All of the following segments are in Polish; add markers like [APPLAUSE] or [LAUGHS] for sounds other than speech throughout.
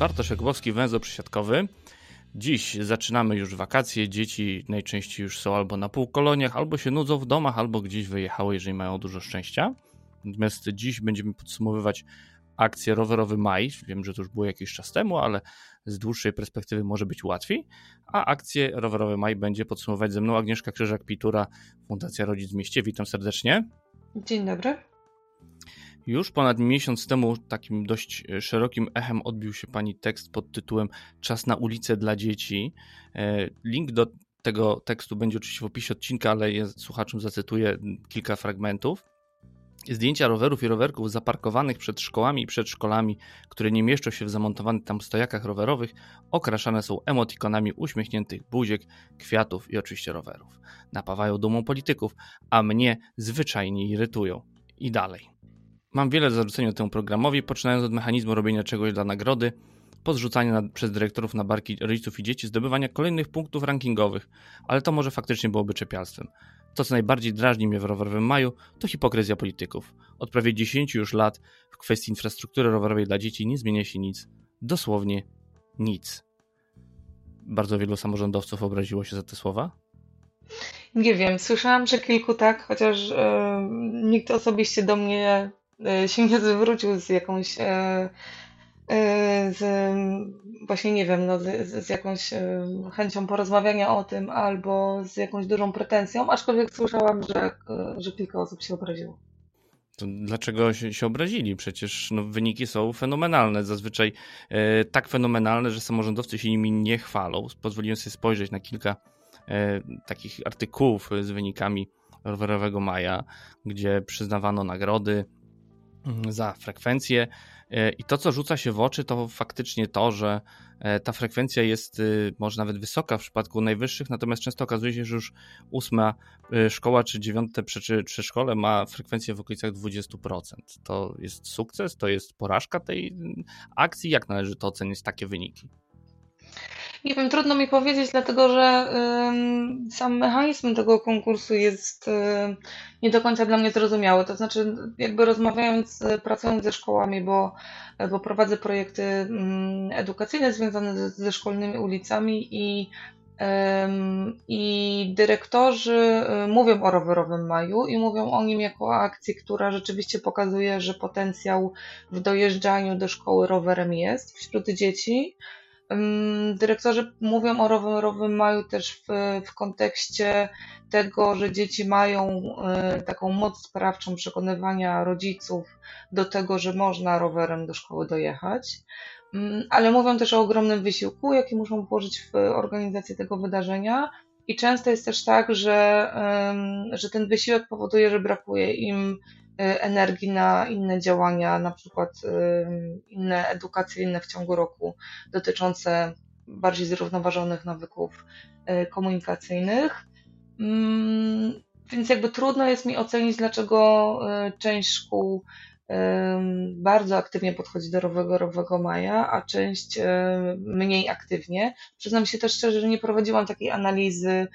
Bartosz Jakubowski, węzeł przysiadkowy. Dziś zaczynamy już wakacje. Dzieci najczęściej już są albo na półkoloniach, albo się nudzą w domach, albo gdzieś wyjechały, jeżeli mają dużo szczęścia. Natomiast dziś będziemy podsumowywać akcję Rowerowy Maj. Wiem, że to już było jakiś czas temu, ale z dłuższej perspektywy może być łatwiej. A akcję Rowerowy Maj będzie podsumować ze mną Agnieszka Krzyżak-Pitura, Fundacja Rodzic w Mieście. Witam serdecznie. Dzień dobry. Już ponad miesiąc temu takim dość szerokim echem odbił się pani tekst pod tytułem Czas na ulicę dla dzieci. E, link do tego tekstu będzie oczywiście w opisie odcinka, ale ja słuchaczom zacytuję kilka fragmentów. Zdjęcia rowerów i rowerków zaparkowanych przed szkołami i przedszkolami, które nie mieszczą się w zamontowanych tam stojakach rowerowych, okraszane są emotikonami uśmiechniętych buziek, kwiatów i oczywiście rowerów. Napawają dumą polityków, a mnie zwyczajnie irytują. I dalej. Mam wiele do zarzucenia temu programowi, poczynając od mechanizmu robienia czegoś dla nagrody, podrzucania przez dyrektorów na barki rodziców i dzieci, zdobywania kolejnych punktów rankingowych, ale to może faktycznie byłoby czepialstwem. To, co najbardziej drażni mnie w rowerowym maju, to hipokryzja polityków. Od prawie 10 już lat w kwestii infrastruktury rowerowej dla dzieci nie zmienia się nic. Dosłownie nic. Bardzo wielu samorządowców obraziło się za te słowa. Nie wiem, słyszałam, że kilku tak, chociaż yy, nikt osobiście do mnie się nie zwrócił z jakąś yy, z, właśnie nie wiem, no, z, z jakąś chęcią porozmawiania o tym albo z jakąś dużą pretensją, aczkolwiek słyszałam, że, że kilka osób się obraziło. To dlaczego się, się obrazili? Przecież no, wyniki są fenomenalne, zazwyczaj e, tak fenomenalne, że samorządowcy się nimi nie chwalą. Pozwoliłem sobie spojrzeć na kilka e, takich artykułów z wynikami rowerowego maja, gdzie przyznawano nagrody za frekwencję E, I to, co rzuca się w oczy, to faktycznie to, że e, ta frekwencja jest y, może nawet wysoka w przypadku najwyższych, natomiast często okazuje się, że już ósma szkoła czy dziewiąte przedszkole ma frekwencję w okolicach 20%. To jest sukces, to jest porażka tej y, akcji. Jak należy to ocenić takie wyniki? Nie wiem, trudno mi powiedzieć, dlatego że y, sam mechanizm tego konkursu jest y, nie do końca dla mnie zrozumiały. To znaczy, jakby rozmawiając, pracując ze szkołami, bo, bo prowadzę projekty y, edukacyjne związane ze, ze szkolnymi ulicami i i dyrektorzy y, mówią o rowerowym maju i mówią o nim jako o akcji, która rzeczywiście pokazuje, że potencjał w dojeżdżaniu do szkoły rowerem jest wśród dzieci. Dyrektorzy mówią o rowerowym maju też w, w kontekście tego, że dzieci mają e, taką moc sprawczą przekonywania rodziców do tego, że można rowerem do szkoły dojechać. Ale mówią też o ogromnym wysiłku, jaki muszą włożyć w organizację tego wydarzenia. I często jest też tak, że, że ten wysiłek powoduje, że brakuje im energii na inne działania, na przykład y, inne edukacyjne w ciągu roku dotyczące bardziej zrównoważonych nawyków y, komunikacyjnych. Mm, więc jakby trudno jest mi ocenić, dlaczego część szkół bardzo aktywnie podchodzi do rowerowego maja, a część mniej aktywnie. Przyznam się też szczerze, że nie prowadziłam takiej analizy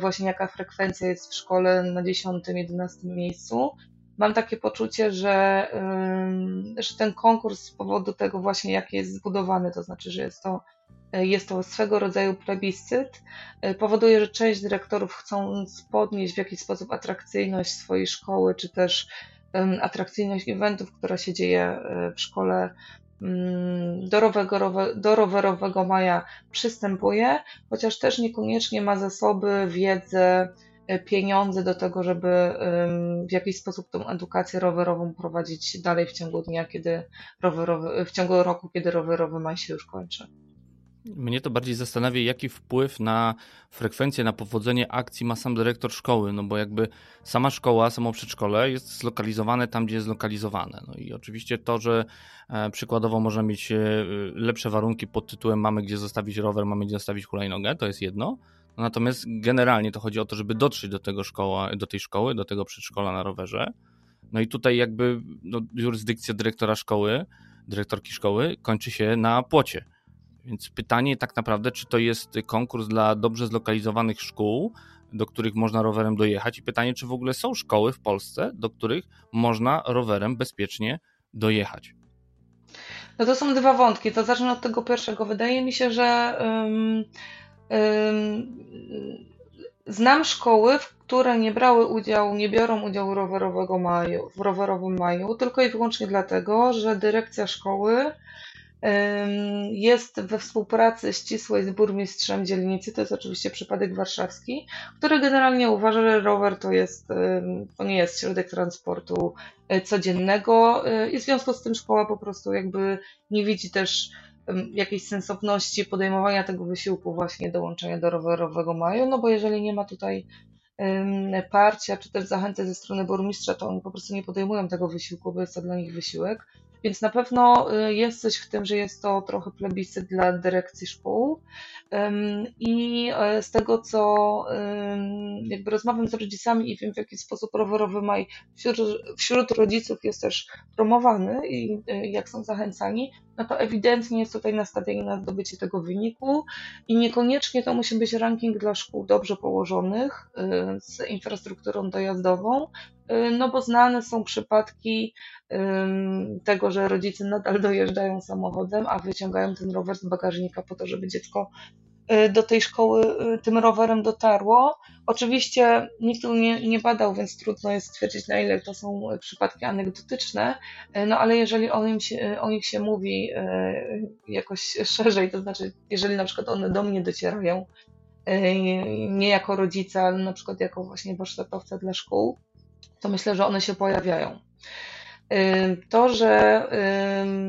właśnie jaka frekwencja jest w szkole na 10-11 miejscu mam takie poczucie, że, że ten konkurs z powodu tego właśnie, jak jest zbudowany, to znaczy, że jest to, jest to swego rodzaju plebiscyt, y, powoduje, że część dyrektorów chcąc podnieść w jakiś sposób atrakcyjność swojej szkoły, czy też atrakcyjność eventów, która się dzieje y, w szkole, do rowerowego, do rowerowego maja przystępuje, chociaż też niekoniecznie ma zasoby, wiedzę, E, pieniądze do tego, żeby w jakiś sposób tą edukację rowerową prowadzić dalej w ciągu dnia, kiedy rowerowy, w ciągu roku, kiedy rowerowy maj się już kończy. Mnie to bardziej zastanawia, jaki wpływ na frekwencję, na powodzenie akcji ma sam dyrektor szkoły, no bo jakby sama szkoła, samo przedszkole jest zlokalizowane tam, gdzie jest zlokalizowane. No i oczywiście to, że e, przykładowo można mieć e, lepsze warunki pod tytułem mamy gdzie zostawić rower, mamy gdzie zostawić hulajnogę, to jest jedno. Natomiast generalnie to chodzi o to, żeby dotrzeć do tego szkoła, do tej szkoły, do tego przedszkola na rowerze. No i tutaj jakby no, jurysdykcja dyrektora szkoły, dyrektorki szkoły kończy się na płocie. Więc pytanie tak naprawdę, czy to jest konkurs dla dobrze zlokalizowanych szkół, do których można rowerem dojechać i pytanie, czy w ogóle są szkoły w Polsce, do których można rowerem bezpiecznie dojechać. No to są dwa wątki. To zacznę od tego pierwszego. Wydaje mi się, że znam szkoły, które nie brały udziału, nie biorą udziału rowerowego maju, w rowerowym maju, tylko i wyłącznie dlatego, że dyrekcja szkoły jest we współpracy ścisłej z burmistrzem dzielnicy, to jest oczywiście przypadek warszawski, który generalnie uważa, że rower to jest, to nie jest środek transportu e, codziennego e, i w związku z tym szkoła po prostu jakby nie widzi też jakiejś sensowności podejmowania tego wysiłku właśnie dołączenia do rowerowego maju, no bo jeżeli nie ma tutaj parcia czy też zachęty ze strony burmistrza, to oni po prostu nie podejmują tego wysiłku, bo jest to dla nich wysiłek. Więc na pewno y, jest coś w tym, że jest to trochę plebiscyt dla dyrekcji szkół. I e, z tego, co jakby rozmawiam z rodzicami i wiem, w jaki sposób rowerowy maj wśród, wśród rodziców jest też promowany i y, jak są zachęcani, no to ewidentnie jest tutaj nastawienie na zdobycie tego wyniku i niekoniecznie to musi być ranking dla szkół dobrze położonych y, z infrastrukturą dojazdową, no bo znane są przypadki tego, że rodzice nadal dojeżdżają samochodem, a wyciągają ten rower z bagażnika po to, żeby dziecko y, do tej szkoły y, tym rowerem dotarło. Oczywiście nikt tu nie, nie badał, więc trudno jest stwierdzić, na ile to są przypadki anegdotyczne, y, no ale jeżeli o, się, o nich się mówi jakoś szerzej, to znaczy, jeżeli na przykład one do mnie docierają, nie jako rodzica, ale na przykład jako właśnie warsztatowca dla szkół, to myślę, że one się pojawiają. To, że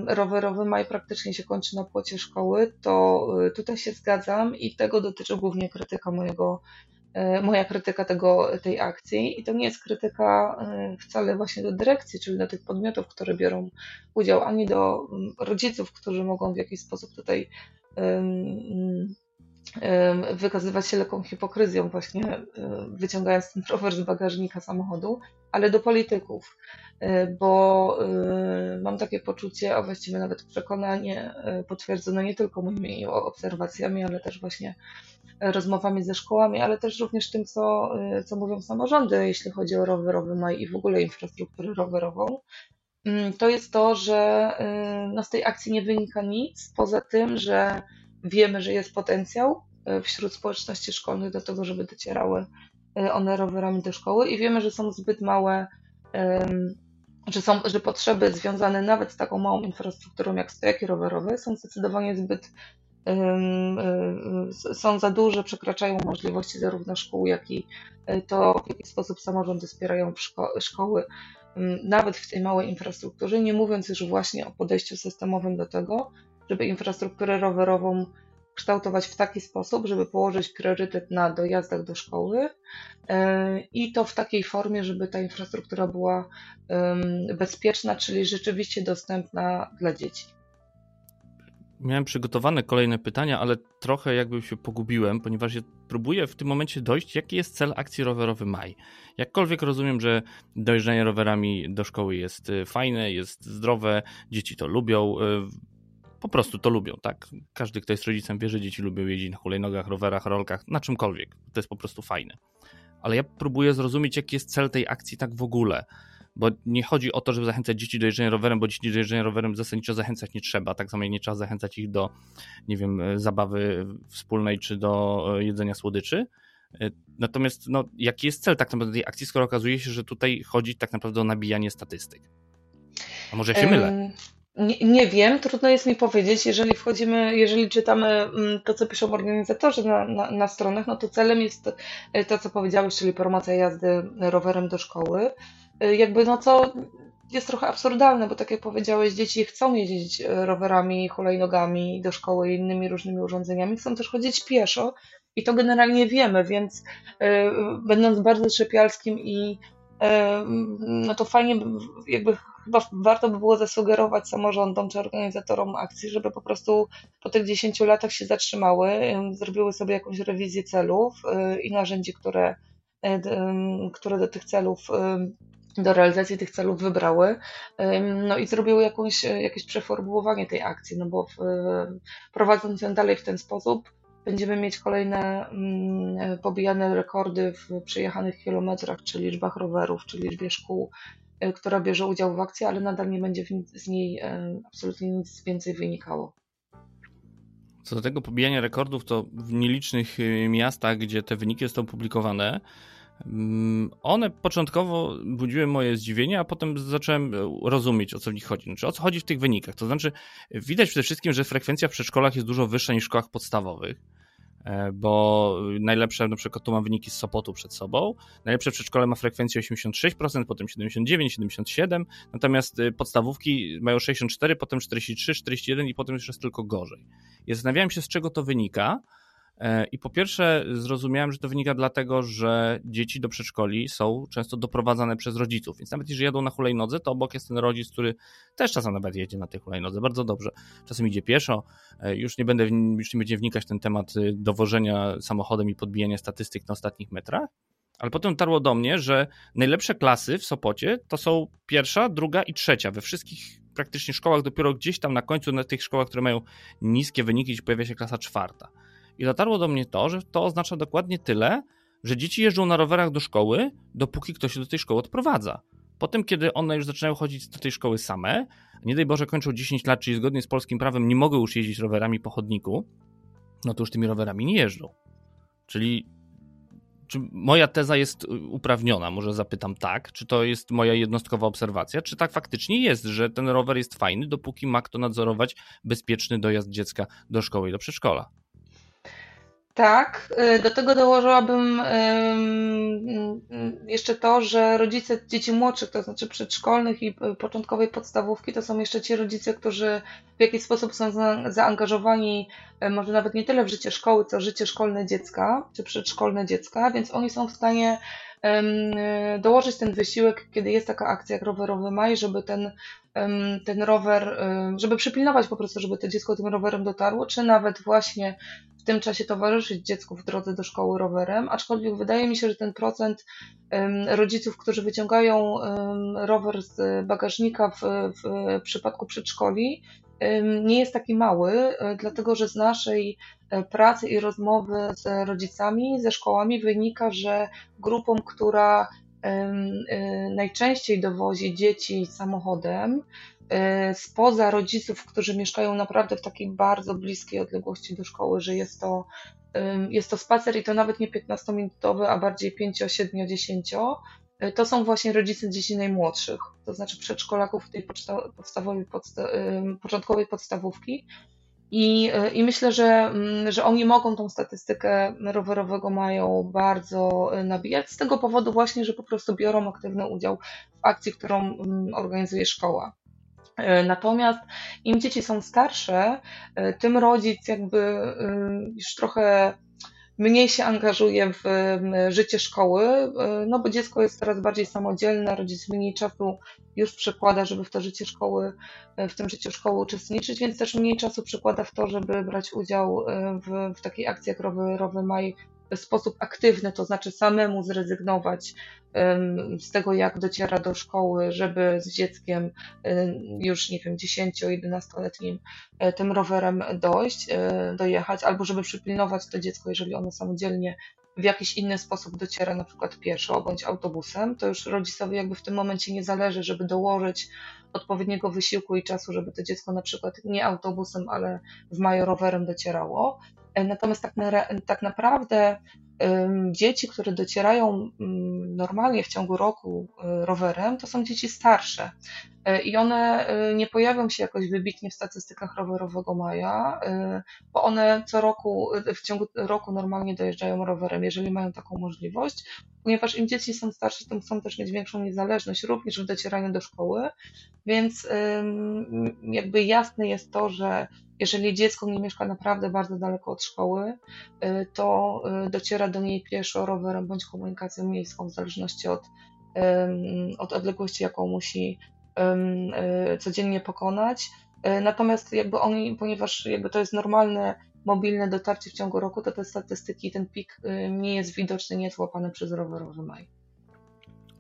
rowerowy maj praktycznie się kończy na płocie szkoły, to y, tutaj się zgadzam i tego dotyczy głównie krytyka mojego, y, moja krytyka tego, tej akcji. I to nie jest krytyka y, wcale właśnie do dyrekcji, czyli do tych podmiotów, które biorą udział, ani do rodziców, którzy mogą w jakiś sposób tutaj wykazywać się lekką hipokryzją, właśnie wyciągając ten rower z bagażnika samochodu, ale do polityków, bo mam takie poczucie, a właściwie nawet przekonanie potwierdzone nie tylko moimi obserwacjami, ale też właśnie rozmowami ze szkołami, ale też również tym, co, co mówią samorządy, jeśli chodzi o rowerowy maj i w ogóle infrastrukturę rowerową, to jest to, że no, z tej akcji nie wynika nic, poza tym, że wiemy, że jest potencjał e, wśród społeczności szkolnych do tego, żeby docierały e, one rowerami do szkoły i wiemy, że są zbyt małe, że, są, że potrzeby związane nawet z taką małą infrastrukturą jak stojaki rowerowe są zdecydowanie zbyt e, są za duże, przekraczają możliwości zarówno szkół, jak i to, w jaki sposób samorządy wspierają szko szkoły, nawet w tej małej infrastrukturze, nie mówiąc już właśnie o podejściu systemowym do tego, żeby infrastrukturę rowerową kształtować w taki sposób, żeby położyć priorytet na dojazdach do szkoły e, i to w takiej formie, żeby ta infrastruktura była bezpieczna, czyli rzeczywiście dostępna dla dzieci. Miałem przygotowane kolejne pytania, ale trochę jakby się pogubiłem, ponieważ ja próbuję w tym momencie dojść, jaki jest cel akcji rowerowy Maj. Jakkolwiek rozumiem, że dojeżdżanie rowerami do szkoły jest y, fajne, jest zdrowe, dzieci to lubią, y, po prostu to lubią, tak? Każdy, kto jest rodzicem, wie, że dzieci lubią jeździć na hulajnogach, rowerach, rolkach, na czymkolwiek. To jest po prostu fajne. Ale ja próbuję zrozumieć, jaki jest cel tej akcji tak w ogóle. Bo nie chodzi o to, żeby zachęcać dzieci do jeżdżenia rowerem, bo dzieci do jeżdżenia rowerem zasadniczo zachęcać nie trzeba. Tak samo jak nie trzeba zachęcać ich do, nie wiem, zabawy wspólnej czy do e, jedzenia słodyczy. E, natomiast, no, jaki jest cel tak naprawdę tej akcji, skoro okazuje się, że tutaj chodzi tak naprawdę o nabijanie statystyk? A może ja się mylę? Nie, nie, wiem, trudno jest mi powiedzieć. Jeżeli wchodzimy, jeżeli czytamy mm, to, co piszą organizatorzy na, na, na stronach, no to celem jest to, co powiedziałeś, czyli promocja jazdy rowerem do szkoły. E, jakby no co jest trochę absurdalne, bo tak jak powiedziałeś, dzieci chcą jeździć e, rowerami, hulajnogami do szkoły i innymi różnymi urządzeniami, chcą też chodzić pieszo i to generalnie wiemy, więc będąc bardzo trzepialskim i no to fajnie, jakby chyba warto by było zasugerować samorządom czy organizatorom akcji, żeby po prostu po tych 10 latach się zatrzymały, zrobiły sobie jakąś rewizję celów i narzędzi, które, które do tych celów do realizacji tych celów wybrały, no i zrobiły jakąś, jakieś przeformułowanie tej akcji, no bo w, prowadząc ją dalej w ten sposób, będziemy mieć kolejne mm, pobijane rekordy w przejechanych kilometrach, czy liczbach rowerów, czy liczbie szkół, e, która bierze udział w akcji, ale nadal nie będzie z niej e, absolutnie nic więcej wynikało. Co do tego pobijania rekordów, to w nielicznych e, miastach, gdzie te wyniki są publikowane, one początkowo budziły moje zdziwienie, a potem zacząłem rozumieć, o co w nich chodzi. Znaczy, o co chodzi w tych wynikach. To znaczy, widać przede wszystkim, że frekwencja w przedszkolach jest dużo wyższa niż w szkołach podstawowych. E, bo najlepsze, na przykład tu mam wyniki z Sopotu przed sobą, najlepsze przedszkole ma frekwencję 86%, potem 79, 77, natomiast y, podstawówki mają 64, potem 43, 41 i potem już jest tylko gorzej. I zastanawiałem się, z czego to wynika, E, I po pierwsze zrozumiałem, że to wynika dlatego, że dzieci do przedszkoli są często doprowadzane przez rodziców, więc nawet jeżeli jadą na hulajnodze, to obok jest ten rodzic, który też czasem nawet jedzie na tej hulajnodze, bardzo dobrze. Czasem idzie pieszo, e, już nie będę, już nie będzie wnikać w ten temat y, dowożenia samochodem i podbijania statystyk na ostatnich metrach, ale potem tarło do mnie, że najlepsze klasy w Sopocie to są pierwsza, druga i trzecia. We wszystkich praktycznie szkołach, dopiero gdzieś tam na końcu, na tych szkołach, które mają niskie wyniki, pojawia się klasa czwarta. I dotarło do mnie to, że to oznacza dokładnie tyle, że dzieci jeżdżą na rowerach do szkoły, dopóki ktoś się do tej szkoły odprowadza. Potem, kiedy one już zaczynają chodzić do tej szkoły same, nie daj Boże kończą 10 lat, czyli zgodnie z polskim prawem nie mogą już jeździć rowerami po chodniku, no to już tymi rowerami nie jeżdżą. Czyli czy moja teza jest uprawniona? Może zapytam tak, czy to jest moja jednostkowa obserwacja, czy tak faktycznie jest, że ten rower jest fajny, dopóki ma kto nadzorować bezpieczny dojazd dziecka do szkoły i do przedszkola. Tak, y, do tego dołożyłabym jeszcze to, że rodzice dzieci młodszych, to znaczy przedszkolnych i początkowej podstawówki, to są jeszcze ci rodzice, którzy w jakiś sposób są zaangażowani, może nawet nie tyle w życie szkoły, co życie szkolne dziecka, czy przedszkolne dziecka, więc oni są w stanie dołożyć ten wysiłek, kiedy jest taka akcja jak rowerowy maj, żeby ten, ten rower, żeby przypilnować po prostu, żeby to dziecko tym rowerem dotarło, czy nawet właśnie w tym czasie towarzyszyć dziecku w drodze do szkoły rowerem, aczkolwiek wydaje mi się, że ten procent rodziców, którzy wyciągają rower z bagażnika w, w przypadku przedszkoli, nie jest taki mały, e, dlatego że z naszej e, pracy i rozmowy z rodzicami, ze szkołami wynika, że grupą, która najczęściej dowozi dzieci samochodem, spoza rodziców, którzy mieszkają naprawdę w takiej bardzo bliskiej odległości do szkoły, że jest to, jest to spacer i to nawet nie 15-minutowy, a bardziej 5, 7, 10, to są właśnie rodzice dzieci najmłodszych, to znaczy przedszkolaków tej podstawowej, podsta początkowej podstawówki. I, y, I myślę, że, mm, że oni mogą tą statystykę rowerowego mają bardzo y, nabijać z tego powodu właśnie, że po prostu biorą aktywny udział w akcji, którą mm, organizuje szkoła. Y, natomiast im dzieci są starsze, tym rodzic jakby już trochę mniej się angażuje w życie szkoły, e, no bo dziecko jest coraz bardziej samodzielne, rodzic mniej czasu już przekłada, żeby w to życie szkoły, e, w tym życiu szkoły uczestniczyć, więc też mniej czasu przekłada w to, żeby brać udział e, w, w takiej akcji jak Rowy, Rowy Maj sposób aktywny, to znaczy samemu zrezygnować z tego, jak dociera do szkoły, żeby z dzieckiem już, nie wiem, 10-11-letnim e, tym rowerem dojść, e, dojechać, albo żeby przypilnować to dziecko, jeżeli ono samodzielnie w jakiś inny sposób dociera, na przykład pieszo bądź autobusem, to już rodzicowi jakby w tym momencie nie zależy, żeby dołożyć odpowiedniego wysiłku i czasu, żeby to dziecko na przykład nie autobusem, ale w maju rowerem docierało. E, natomiast tak, na, tak naprawdę dzieci, które docierają normalnie w ciągu roku e, rowerem, to są dzieci starsze. E, I one nie pojawią się jakoś wybitnie w statystykach rowerowego maja, bo one co roku, w ciągu roku normalnie dojeżdżają rowerem, jeżeli mają taką możliwość, ponieważ im dzieci są starsze, tym chcą też mieć większą niezależność, również w docieraniu do szkoły, więc jakby jasne jest to, że jeżeli dziecko nie mieszka naprawdę bardzo daleko od szkoły, y, to y, dociera do niej pieszo, rowerem bądź komunikacją miejską, w zależności od, od odległości, jaką musi codziennie pokonać. Natomiast jakby oni, ponieważ jakby to jest normalne mobilne dotarcie w ciągu roku, to te statystyki, ten pik nie jest widoczny, nie jest łapany przez rowerowy maj.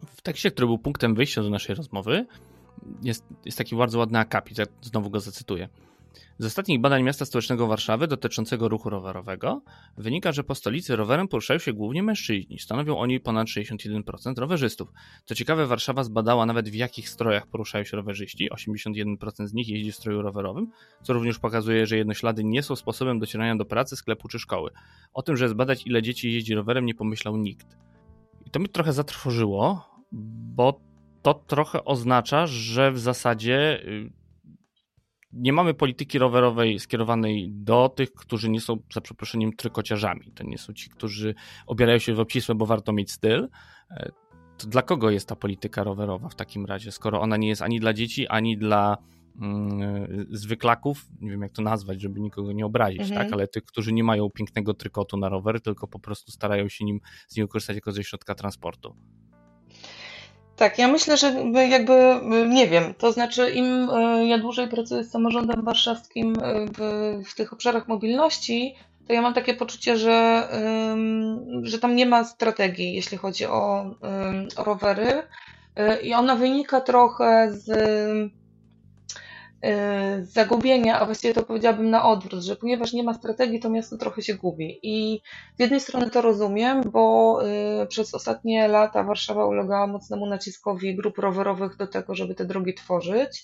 W tekście, który był punktem wyjścia do naszej rozmowy, jest, jest taki bardzo ładny akapit, znowu go zacytuję. Z ostatnich badań miasta stołecznego Warszawy dotyczącego ruchu rowerowego wynika, że po stolicy rowerem poruszają się głównie mężczyźni. Stanowią oni ponad 61% rowerzystów. Co ciekawe, Warszawa zbadała nawet w jakich strojach poruszają się rowerzyści. 81% z nich jeździ w stroju rowerowym, co również pokazuje, że jednoślady nie są sposobem docierania do pracy, sklepu czy szkoły. O tym, że zbadać ile dzieci jeździ rowerem nie pomyślał nikt. I to mnie trochę zatrwożyło, bo to trochę oznacza, że w zasadzie y, nie mamy polityki rowerowej skierowanej do tych, którzy nie są, za przeproszeniem, trykociarzami. To nie są ci, którzy obierają się w obcisłe, bo warto mieć styl. E, to dla kogo jest ta polityka rowerowa w takim razie, skoro ona nie jest ani dla dzieci, ani dla mm, zwyklaków, nie wiem jak to nazwać, żeby nikogo nie obrazić, mhm. tak? ale tych, którzy nie mają pięknego trykotu na rower, tylko po prostu starają się nim, z nim korzystać jako ze środka transportu. Tak, ja myślę, że jakby, nie wiem, to znaczy im e, ja dłużej pracuję z samorządem warszawskim e, w, w tych obszarach mobilności, to ja mam takie poczucie, że, że tam nie ma strategii, jeśli chodzi o, o rowery. E, I ona wynika trochę z zagubienia, a właściwie to powiedziałabym na odwrót, że ponieważ nie ma strategii, to miasto trochę się gubi. I z jednej strony to rozumiem, bo y, przez ostatnie lata Warszawa ulegała mocnemu naciskowi grup rowerowych do tego, żeby te drogi tworzyć,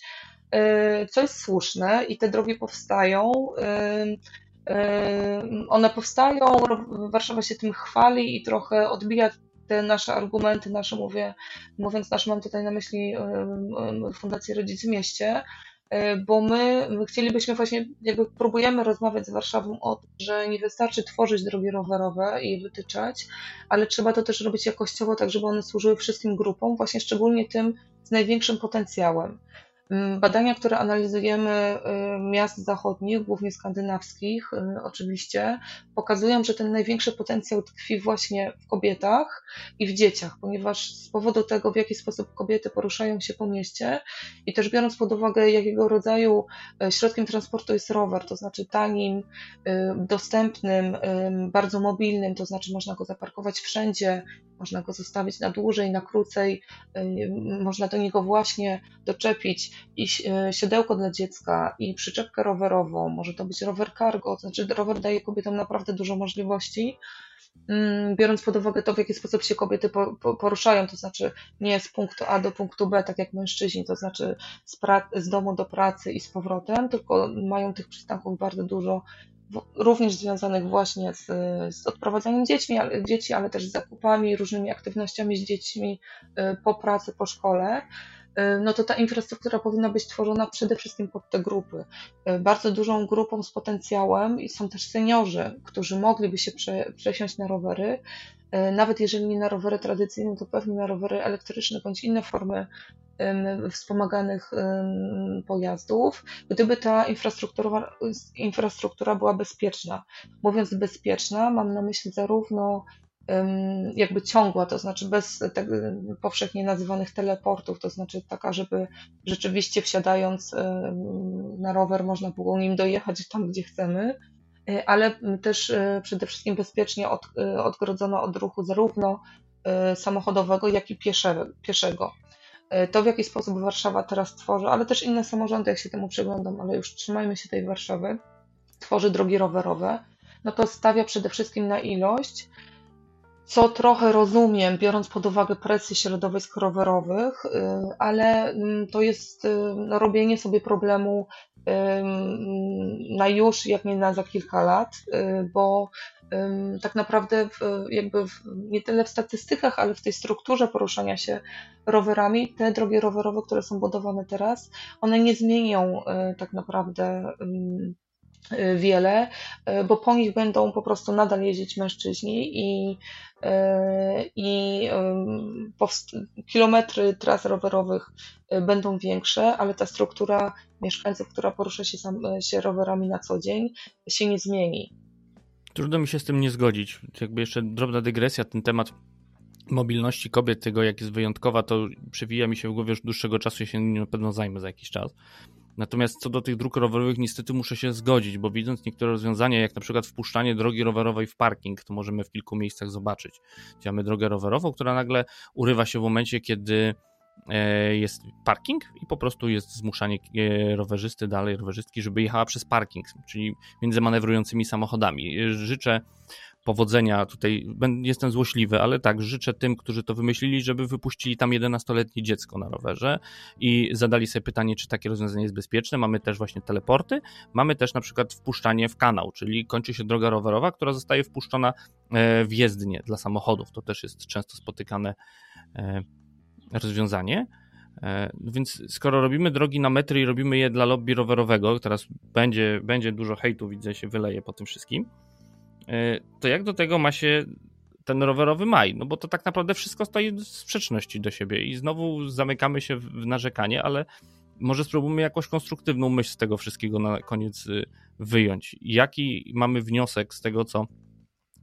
y, co jest słuszne i te drogi powstają. One powstają, Warszawa się tym chwali i trochę odbija te nasze argumenty, nasze mówię, mówiąc nasze, mam tutaj na myśli Fundację Rodzic w Mieście, bo my, my chcielibyśmy właśnie, jakby próbujemy rozmawiać z Warszawą o tym, że nie wystarczy tworzyć drogi rowerowe i je wytyczać, ale trzeba to też robić jakościowo, tak żeby one służyły wszystkim grupom, właśnie szczególnie tym z największym potencjałem. Mm, badania, które analizujemy y, miast zachodnich, głównie skandynawskich, y, oczywiście, pokazują, że ten największy potencjał tkwi właśnie w kobietach i w dzieciach, ponieważ z powodu tego, w jaki sposób kobiety poruszają się po mieście i też biorąc pod uwagę, jakiego rodzaju y, środkiem transportu jest rower, to znaczy tanim, dostępnym, bardzo mobilnym, to znaczy można go zaparkować wszędzie, można go zostawić na dłużej, na krócej, można do niego właśnie doczepić i e, siodełko dla dziecka, i przyczepkę rowerową, może to być rower cargo, to znaczy rower daje kobietom naprawdę dużo możliwości, mm, biorąc pod uwagę to, w jaki sposób się kobiety poruszają, to znaczy nie z punktu A do punktu B, tak jak mężczyźni, to znaczy z, z domu do pracy i z powrotem, tylko mają tych przystanków bardzo dużo, również związanych właśnie z, z odprowadzaniem dziećmi, ale, dzieci, ale też z zakupami, różnymi aktywnościami z dziećmi e, po pracy, po szkole. E, no to ta infrastruktura powinna być tworzona przede wszystkim pod te grupy. E, bardzo dużą grupą z potencjałem są też seniorzy, którzy mogliby się prze, przesiąść na rowery, e, nawet jeżeli nie na rowery tradycyjne, to pewnie na rowery elektryczne bądź inne formy wspomaganych pojazdów, gdyby ta infrastruktura, infrastruktura była bezpieczna. Mówiąc bezpieczna, mam na myśli zarówno jakby ciągła, to znaczy bez tak powszechnie nazywanych teleportów, to znaczy taka, żeby rzeczywiście wsiadając na rower można było nim dojechać tam, gdzie chcemy, e, ale też e, przede wszystkim bezpiecznie od, e, odgrodzono od ruchu zarówno samochodowego, jak i pieszego. To, w jaki sposób Warszawa teraz tworzy, ale też inne samorządy, jak się temu przyglądam, ale już trzymajmy się tej Warszawy, tworzy drogi rowerowe, no to stawia przede wszystkim na ilość, co trochę rozumiem, biorąc pod uwagę presję środowisk rowerowych, y, ale mm, to jest y, no, robienie sobie problemu na już, jak nie na za kilka lat, y, bo tak naprawdę jakby nie tyle w statystykach, ale w tej strukturze poruszania się rowerami, te drogi rowerowe, które są budowane teraz, one nie zmienią tak naprawdę wiele, bo po nich będą po prostu nadal jeździć mężczyźni i E, i kilometry tras rowerowych będą większe, ale ta struktura mieszkańców, która porusza się, sam, się rowerami na co dzień, się nie zmieni. Trudno mi się z tym nie zgodzić. Jakby jeszcze drobna dygresja, ten temat mobilności kobiet, tego jak jest wyjątkowa, to przewija mi się w głowie już dłuższego czasu, ja się na pewno zajmę za jakiś czas. Natomiast co do tych dróg rowerowych, niestety muszę się zgodzić, bo widząc niektóre rozwiązania, jak na przykład wpuszczanie drogi rowerowej w parking, to możemy w kilku miejscach zobaczyć. Mamy drogę rowerową, która nagle urywa się w momencie, kiedy e, jest parking i po prostu jest zmuszanie e, rowerzysty dalej, rowerzystki, żeby jechała przez parking, czyli między manewrującymi samochodami. Życzę powodzenia. Tutaj jestem złośliwy, ale tak, życzę tym, którzy to wymyślili, żeby wypuścili tam 11-letnie dziecko na rowerze i zadali sobie pytanie, czy takie rozwiązanie jest bezpieczne. Mamy też właśnie teleporty, mamy też na przykład wpuszczanie w kanał, czyli kończy się droga rowerowa, która zostaje wpuszczona e, w jezdnię dla samochodów. To też jest często spotykane e, rozwiązanie. E, więc skoro robimy drogi na metry i robimy je dla lobby rowerowego, teraz będzie, będzie dużo hejtu, widzę, się wyleje po tym wszystkim, to jak do tego ma się ten rowerowy maj? No bo to tak naprawdę wszystko stoi w sprzeczności do siebie i znowu zamykamy się w narzekanie, ale może spróbujmy jakąś konstruktywną myśl z tego wszystkiego na koniec y, wyjąć. Jaki mamy wniosek z tego, co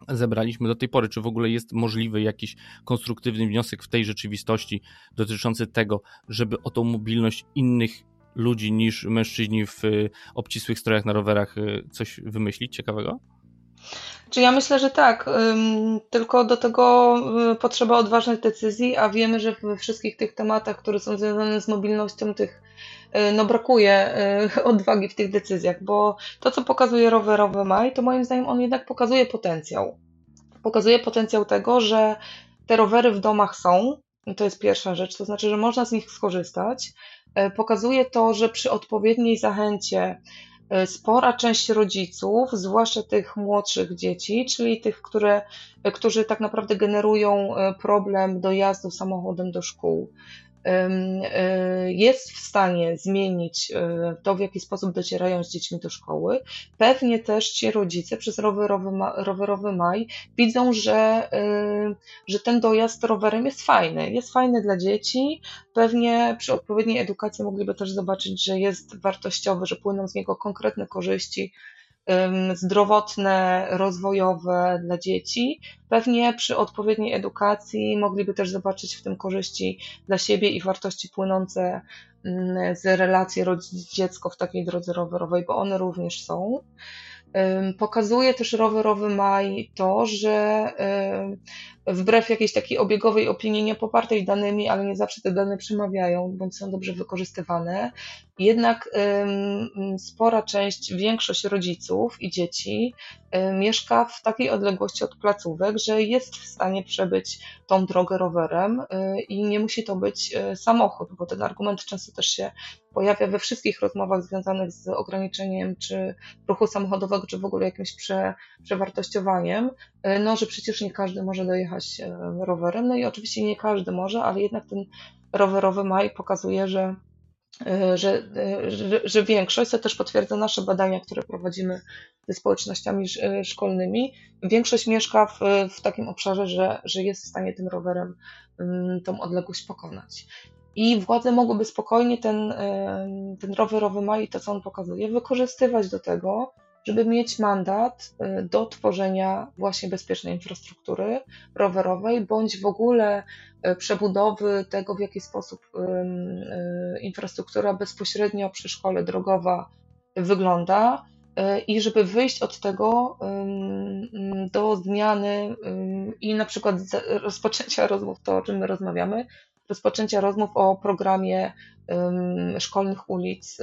zebraliśmy do tej pory? Czy w ogóle jest możliwy jakiś konstruktywny wniosek w tej rzeczywistości dotyczący tego, żeby o tą mobilność innych ludzi niż mężczyźni w y, obcisłych strojach na rowerach y, coś wymyślić ciekawego? Czy ja myślę, że tak, tylko do tego y, potrzeba odważnych decyzji, a wiemy, że we wszystkich tych tematach, które są związane z mobilnością, tych y, no brakuje y, [LAUGHS] odwagi w tych decyzjach, bo to, co pokazuje rowerowy maj, to moim zdaniem on jednak pokazuje potencjał. Pokazuje potencjał tego, że te rowery w domach są, to jest pierwsza rzecz, to znaczy, że można z nich skorzystać. Pokazuje to, że przy odpowiedniej zachęcie, spora część rodziców, zwłaszcza tych młodszych dzieci, czyli tych, które, e, którzy tak naprawdę generują e, problem dojazdu samochodem do szkół, E, jest w stanie zmienić e, to, w jaki sposób docierają z dziećmi do szkoły. Pewnie też ci rodzice przez rowerowy, rowerowy maj widzą, że, e, że ten dojazd rowerem jest fajny. Jest fajny dla dzieci. Pewnie przy odpowiedniej edukacji mogliby też zobaczyć, że jest wartościowy, że płyną z niego konkretne korzyści zdrowotne, rozwojowe dla dzieci. Pewnie przy odpowiedniej edukacji mogliby też zobaczyć w tym korzyści dla siebie i wartości płynące z relacji rodzic-dziecko w takiej drodze rowerowej, bo one również są. Pokazuje też rowerowy maj to, że wbrew jakiejś takiej obiegowej opinii, nie popartej danymi, ale nie zawsze te dane przemawiają, bądź są dobrze wykorzystywane, jednak spora część, większość rodziców i dzieci mieszka w takiej odległości od placówek, że jest w stanie przebyć tą drogę rowerem i nie musi to być samochód, bo ten argument często też się pojawia we wszystkich rozmowach związanych z ograniczeniem czy ruchu samochodowego, czy w ogóle jakimś prze, przewartościowaniem, no, że przecież nie każdy może dojechać rowerem. No i oczywiście nie każdy może, ale jednak ten rowerowy maj pokazuje, że E, że, e, że, że większość, co też potwierdza nasze badania, które prowadzimy ze społecznościami e, szkolnymi, większość mieszka w, w takim obszarze, że, że jest w stanie tym rowerem mm, tą odległość pokonać. I władze mogłyby spokojnie ten, ten rowerowy maj, to co on pokazuje, wykorzystywać do tego, żeby mieć mandat y, do tworzenia właśnie bezpiecznej infrastruktury rowerowej, bądź w ogóle y, przebudowy tego, w jaki sposób infrastruktura bezpośrednio przy szkole drogowa wygląda i żeby wyjść od tego do zmiany i na przykład rozpoczęcia rozmów, to o czym my rozmawiamy, rozpoczęcia rozmów o programie szkolnych ulic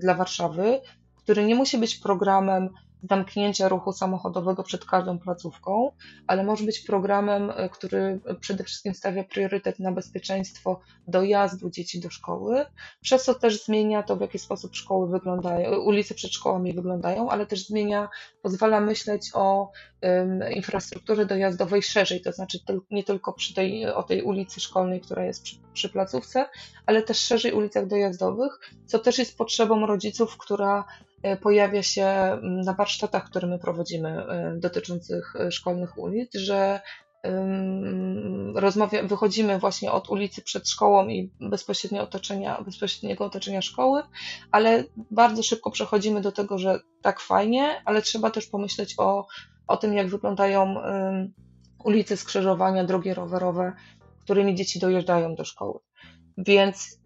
dla Warszawy, który nie musi być programem zamknięcia ruchu samochodowego przed każdą placówką, ale może być programem, e, który przede wszystkim stawia priorytet na bezpieczeństwo dojazdu dzieci do szkoły, przez co też zmienia to, w jaki sposób szkoły wyglądają, ulice przed szkołami wyglądają, ale też zmienia, pozwala myśleć o um, infrastrukturze dojazdowej szerzej, to znaczy nie tylko przy tej, o tej ulicy szkolnej, która jest przy, przy placówce, ale też szerzej ulicach dojazdowych, co też jest potrzebą rodziców, która E, pojawia się mm, na warsztatach, które my prowadzimy e, dotyczących e, szkolnych ulic, że rozmawia, wychodzimy właśnie od ulicy przed szkołą i bezpośrednio otoczenia, bezpośredniego otoczenia szkoły, ale bardzo szybko przechodzimy do tego, że tak fajnie, ale trzeba też pomyśleć o, o tym, jak wyglądają ulicy, skrzyżowania, drogi rowerowe, którymi dzieci dojeżdżają do szkoły. Więc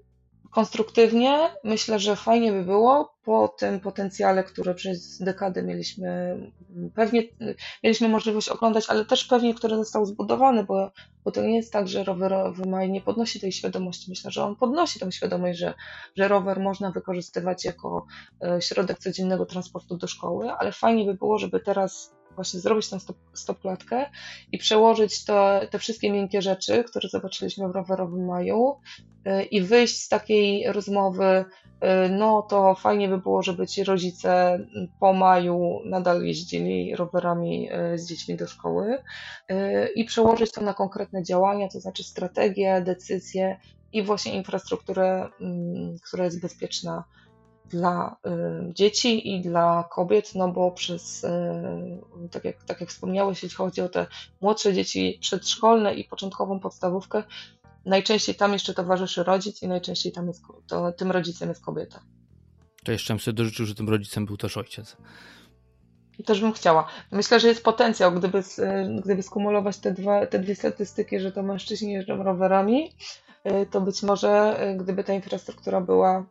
konstruktywnie myślę, że fajnie by było po tym potencjale, który przez dekady mieliśmy, pewnie mieliśmy możliwość oglądać, ale też pewnie, który został zbudowany, bo, bo to nie jest tak, że rowerowy maj nie podnosi tej świadomości. Myślę, że on podnosi tę świadomość, że, że rower można wykorzystywać jako e, środek codziennego transportu do szkoły, ale fajnie by było, żeby teraz właśnie zrobić tę stop, stopklatkę i przełożyć to, te wszystkie miękkie rzeczy, które zobaczyliśmy w rowerowym maju y, i wyjść z takiej rozmowy, y, no to fajnie by było, żeby ci rodzice po maju nadal jeździli rowerami y, z dziećmi do szkoły i przełożyć to na konkretne działania, to znaczy strategie, decyzje i właśnie infrastrukturę, mm, która jest bezpieczna dla y, dzieci i dla kobiet, no bo przez, y, tak jak, tak jak wspomniałeś, jeśli chodzi o te młodsze dzieci przedszkolne i początkową podstawówkę, najczęściej tam jeszcze towarzyszy rodzic i najczęściej tam jest, to, tym rodzicem jest kobieta. To jeszcze bym sobie dożyczył, że tym rodzicem był też ojciec. Też bym chciała. Myślę, że jest potencjał, gdyby, y, gdyby skumulować te, dwa, te dwie statystyki, że to mężczyźni jeżdżą rowerami, to być może gdyby ta infrastruktura była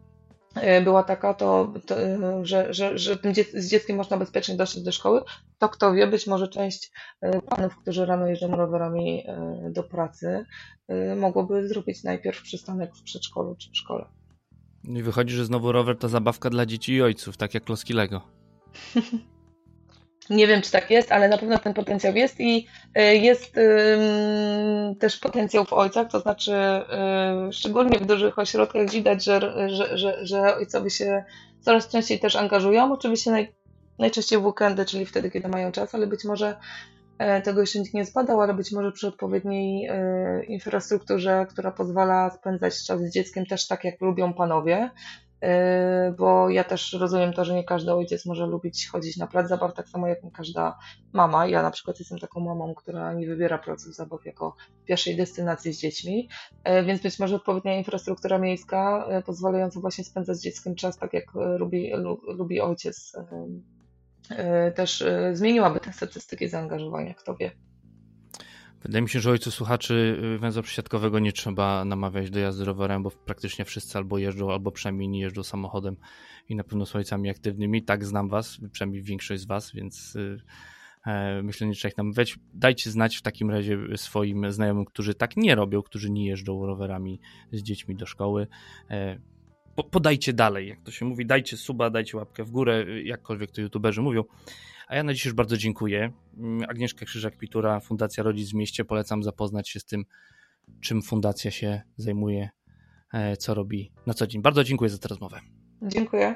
była taka, to, to e, że, że, że z dzieckiem można bezpiecznie dotrzeć do szkoły, to kto wie, być może część e, panów, którzy rano jeżdżą rowerami do pracy, mogłoby zrobić najpierw przystanek w przedszkolu czy w szkole. I wychodzi, że znowu rower to zabawka dla dzieci i ojców, tak jak kloski Lego. [LAUGHS] Nie wiem, czy tak jest, ale na pewno ten potencjał jest i y, jest też potencjał w ojcach, to znaczy y, szczególnie w dużych ośrodkach widać, że, że, że, że ojcowie się coraz częściej też angażują. Oczywiście naj, najczęściej w weekendy, czyli wtedy, kiedy mają czas, ale być może e, tego jeszcze nikt nie zbadał, ale być może przy odpowiedniej e, infrastrukturze, która pozwala spędzać czas z dzieckiem też tak, jak lubią panowie, bo ja też rozumiem to, że nie każdy ojciec może lubić chodzić na plac zabaw, tak samo jak nie każda mama. Ja na przykład jestem taką mamą, która nie wybiera placów zabaw jako pierwszej destynacji z dziećmi, yy, więc być może odpowiednia infrastruktura miejska yy, pozwalająca właśnie spędzać z dzieckiem czas tak, jak lubi, lubi ojciec, też zmieniłaby te statystyki zaangażowania, kto wie. Wydaje mi się, że ojców słuchaczy y, węzła przysiadkowego nie trzeba namawiać do jazdy rowerem, bo praktycznie wszyscy albo jeżdżą, albo przynajmniej nie jeżdżą samochodem i na pewno są ojcami aktywnymi. Tak znam was, przynajmniej większość z was, więc y, e, myślę, nie trzeba ich namawiać. Dajcie znać w takim razie swoim znajomym, którzy tak nie robią, którzy nie jeżdżą rowerami z dziećmi do szkoły. E, podajcie dalej, jak to się mówi, dajcie suba, dajcie łapkę w górę, jakkolwiek to youtuberzy mówią. A ja na dziś już bardzo dziękuję. Mm, Agnieszka Krzyżak-Pitura, Fundacja Rodzic w Mieście. Polecam zapoznać się z tym, czym fundacja się zajmuje, e, co robi na co dzień. Bardzo dziękuję za tę rozmowę. Dziękuję.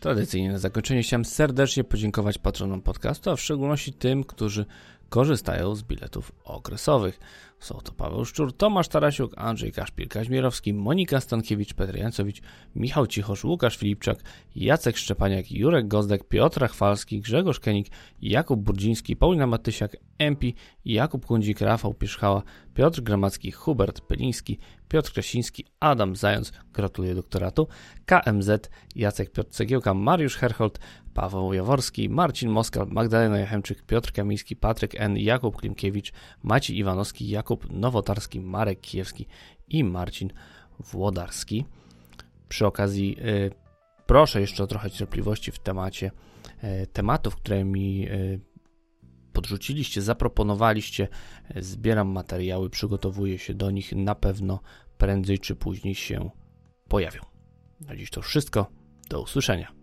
Tradycyjnie na zakończenie chciałem serdecznie podziękować patronom podcastu, a w szczególności tym, którzy korzystają z biletów okresowych. Są to Paweł Szczur, Tomasz Tarasiuk, Andrzej Kaszpil, Kaźmierowski, Monika Stankiewicz, Petr Jancowicz, Michał Cichosz, Łukasz Filipczak, Jacek Szczepaniak, Jurek Gozdek, Piotr Chwalski, Grzegorz Kenik, Jakub Burdziński, Paulina Matysiak, Empi, Jakub Kundzik, Rafał Pierzchała, Piotr Gramacki, Hubert Peliński, Piotr Krasiński, Adam Zając, gratuluję doktoratu, KMZ, Jacek Piotr Cegiełka, Mariusz Herhold, Paweł Jaworski, Marcin Moskal, Magdalena Jachemczyk, Piotr Kamiński, Patryk N., Jakub Klimkiewicz, Maciej Iwanowski, Jakub Nowotarski, Marek Kijewski i Marcin Włodarski. Przy okazji y, proszę jeszcze o trochę cierpliwości w temacie y, tematów, które mi y, podrzuciliście, zaproponowaliście. Zbieram materiały, przygotowuję się do nich. Na pewno prędzej czy później się pojawią. Na dziś to wszystko. Do usłyszenia.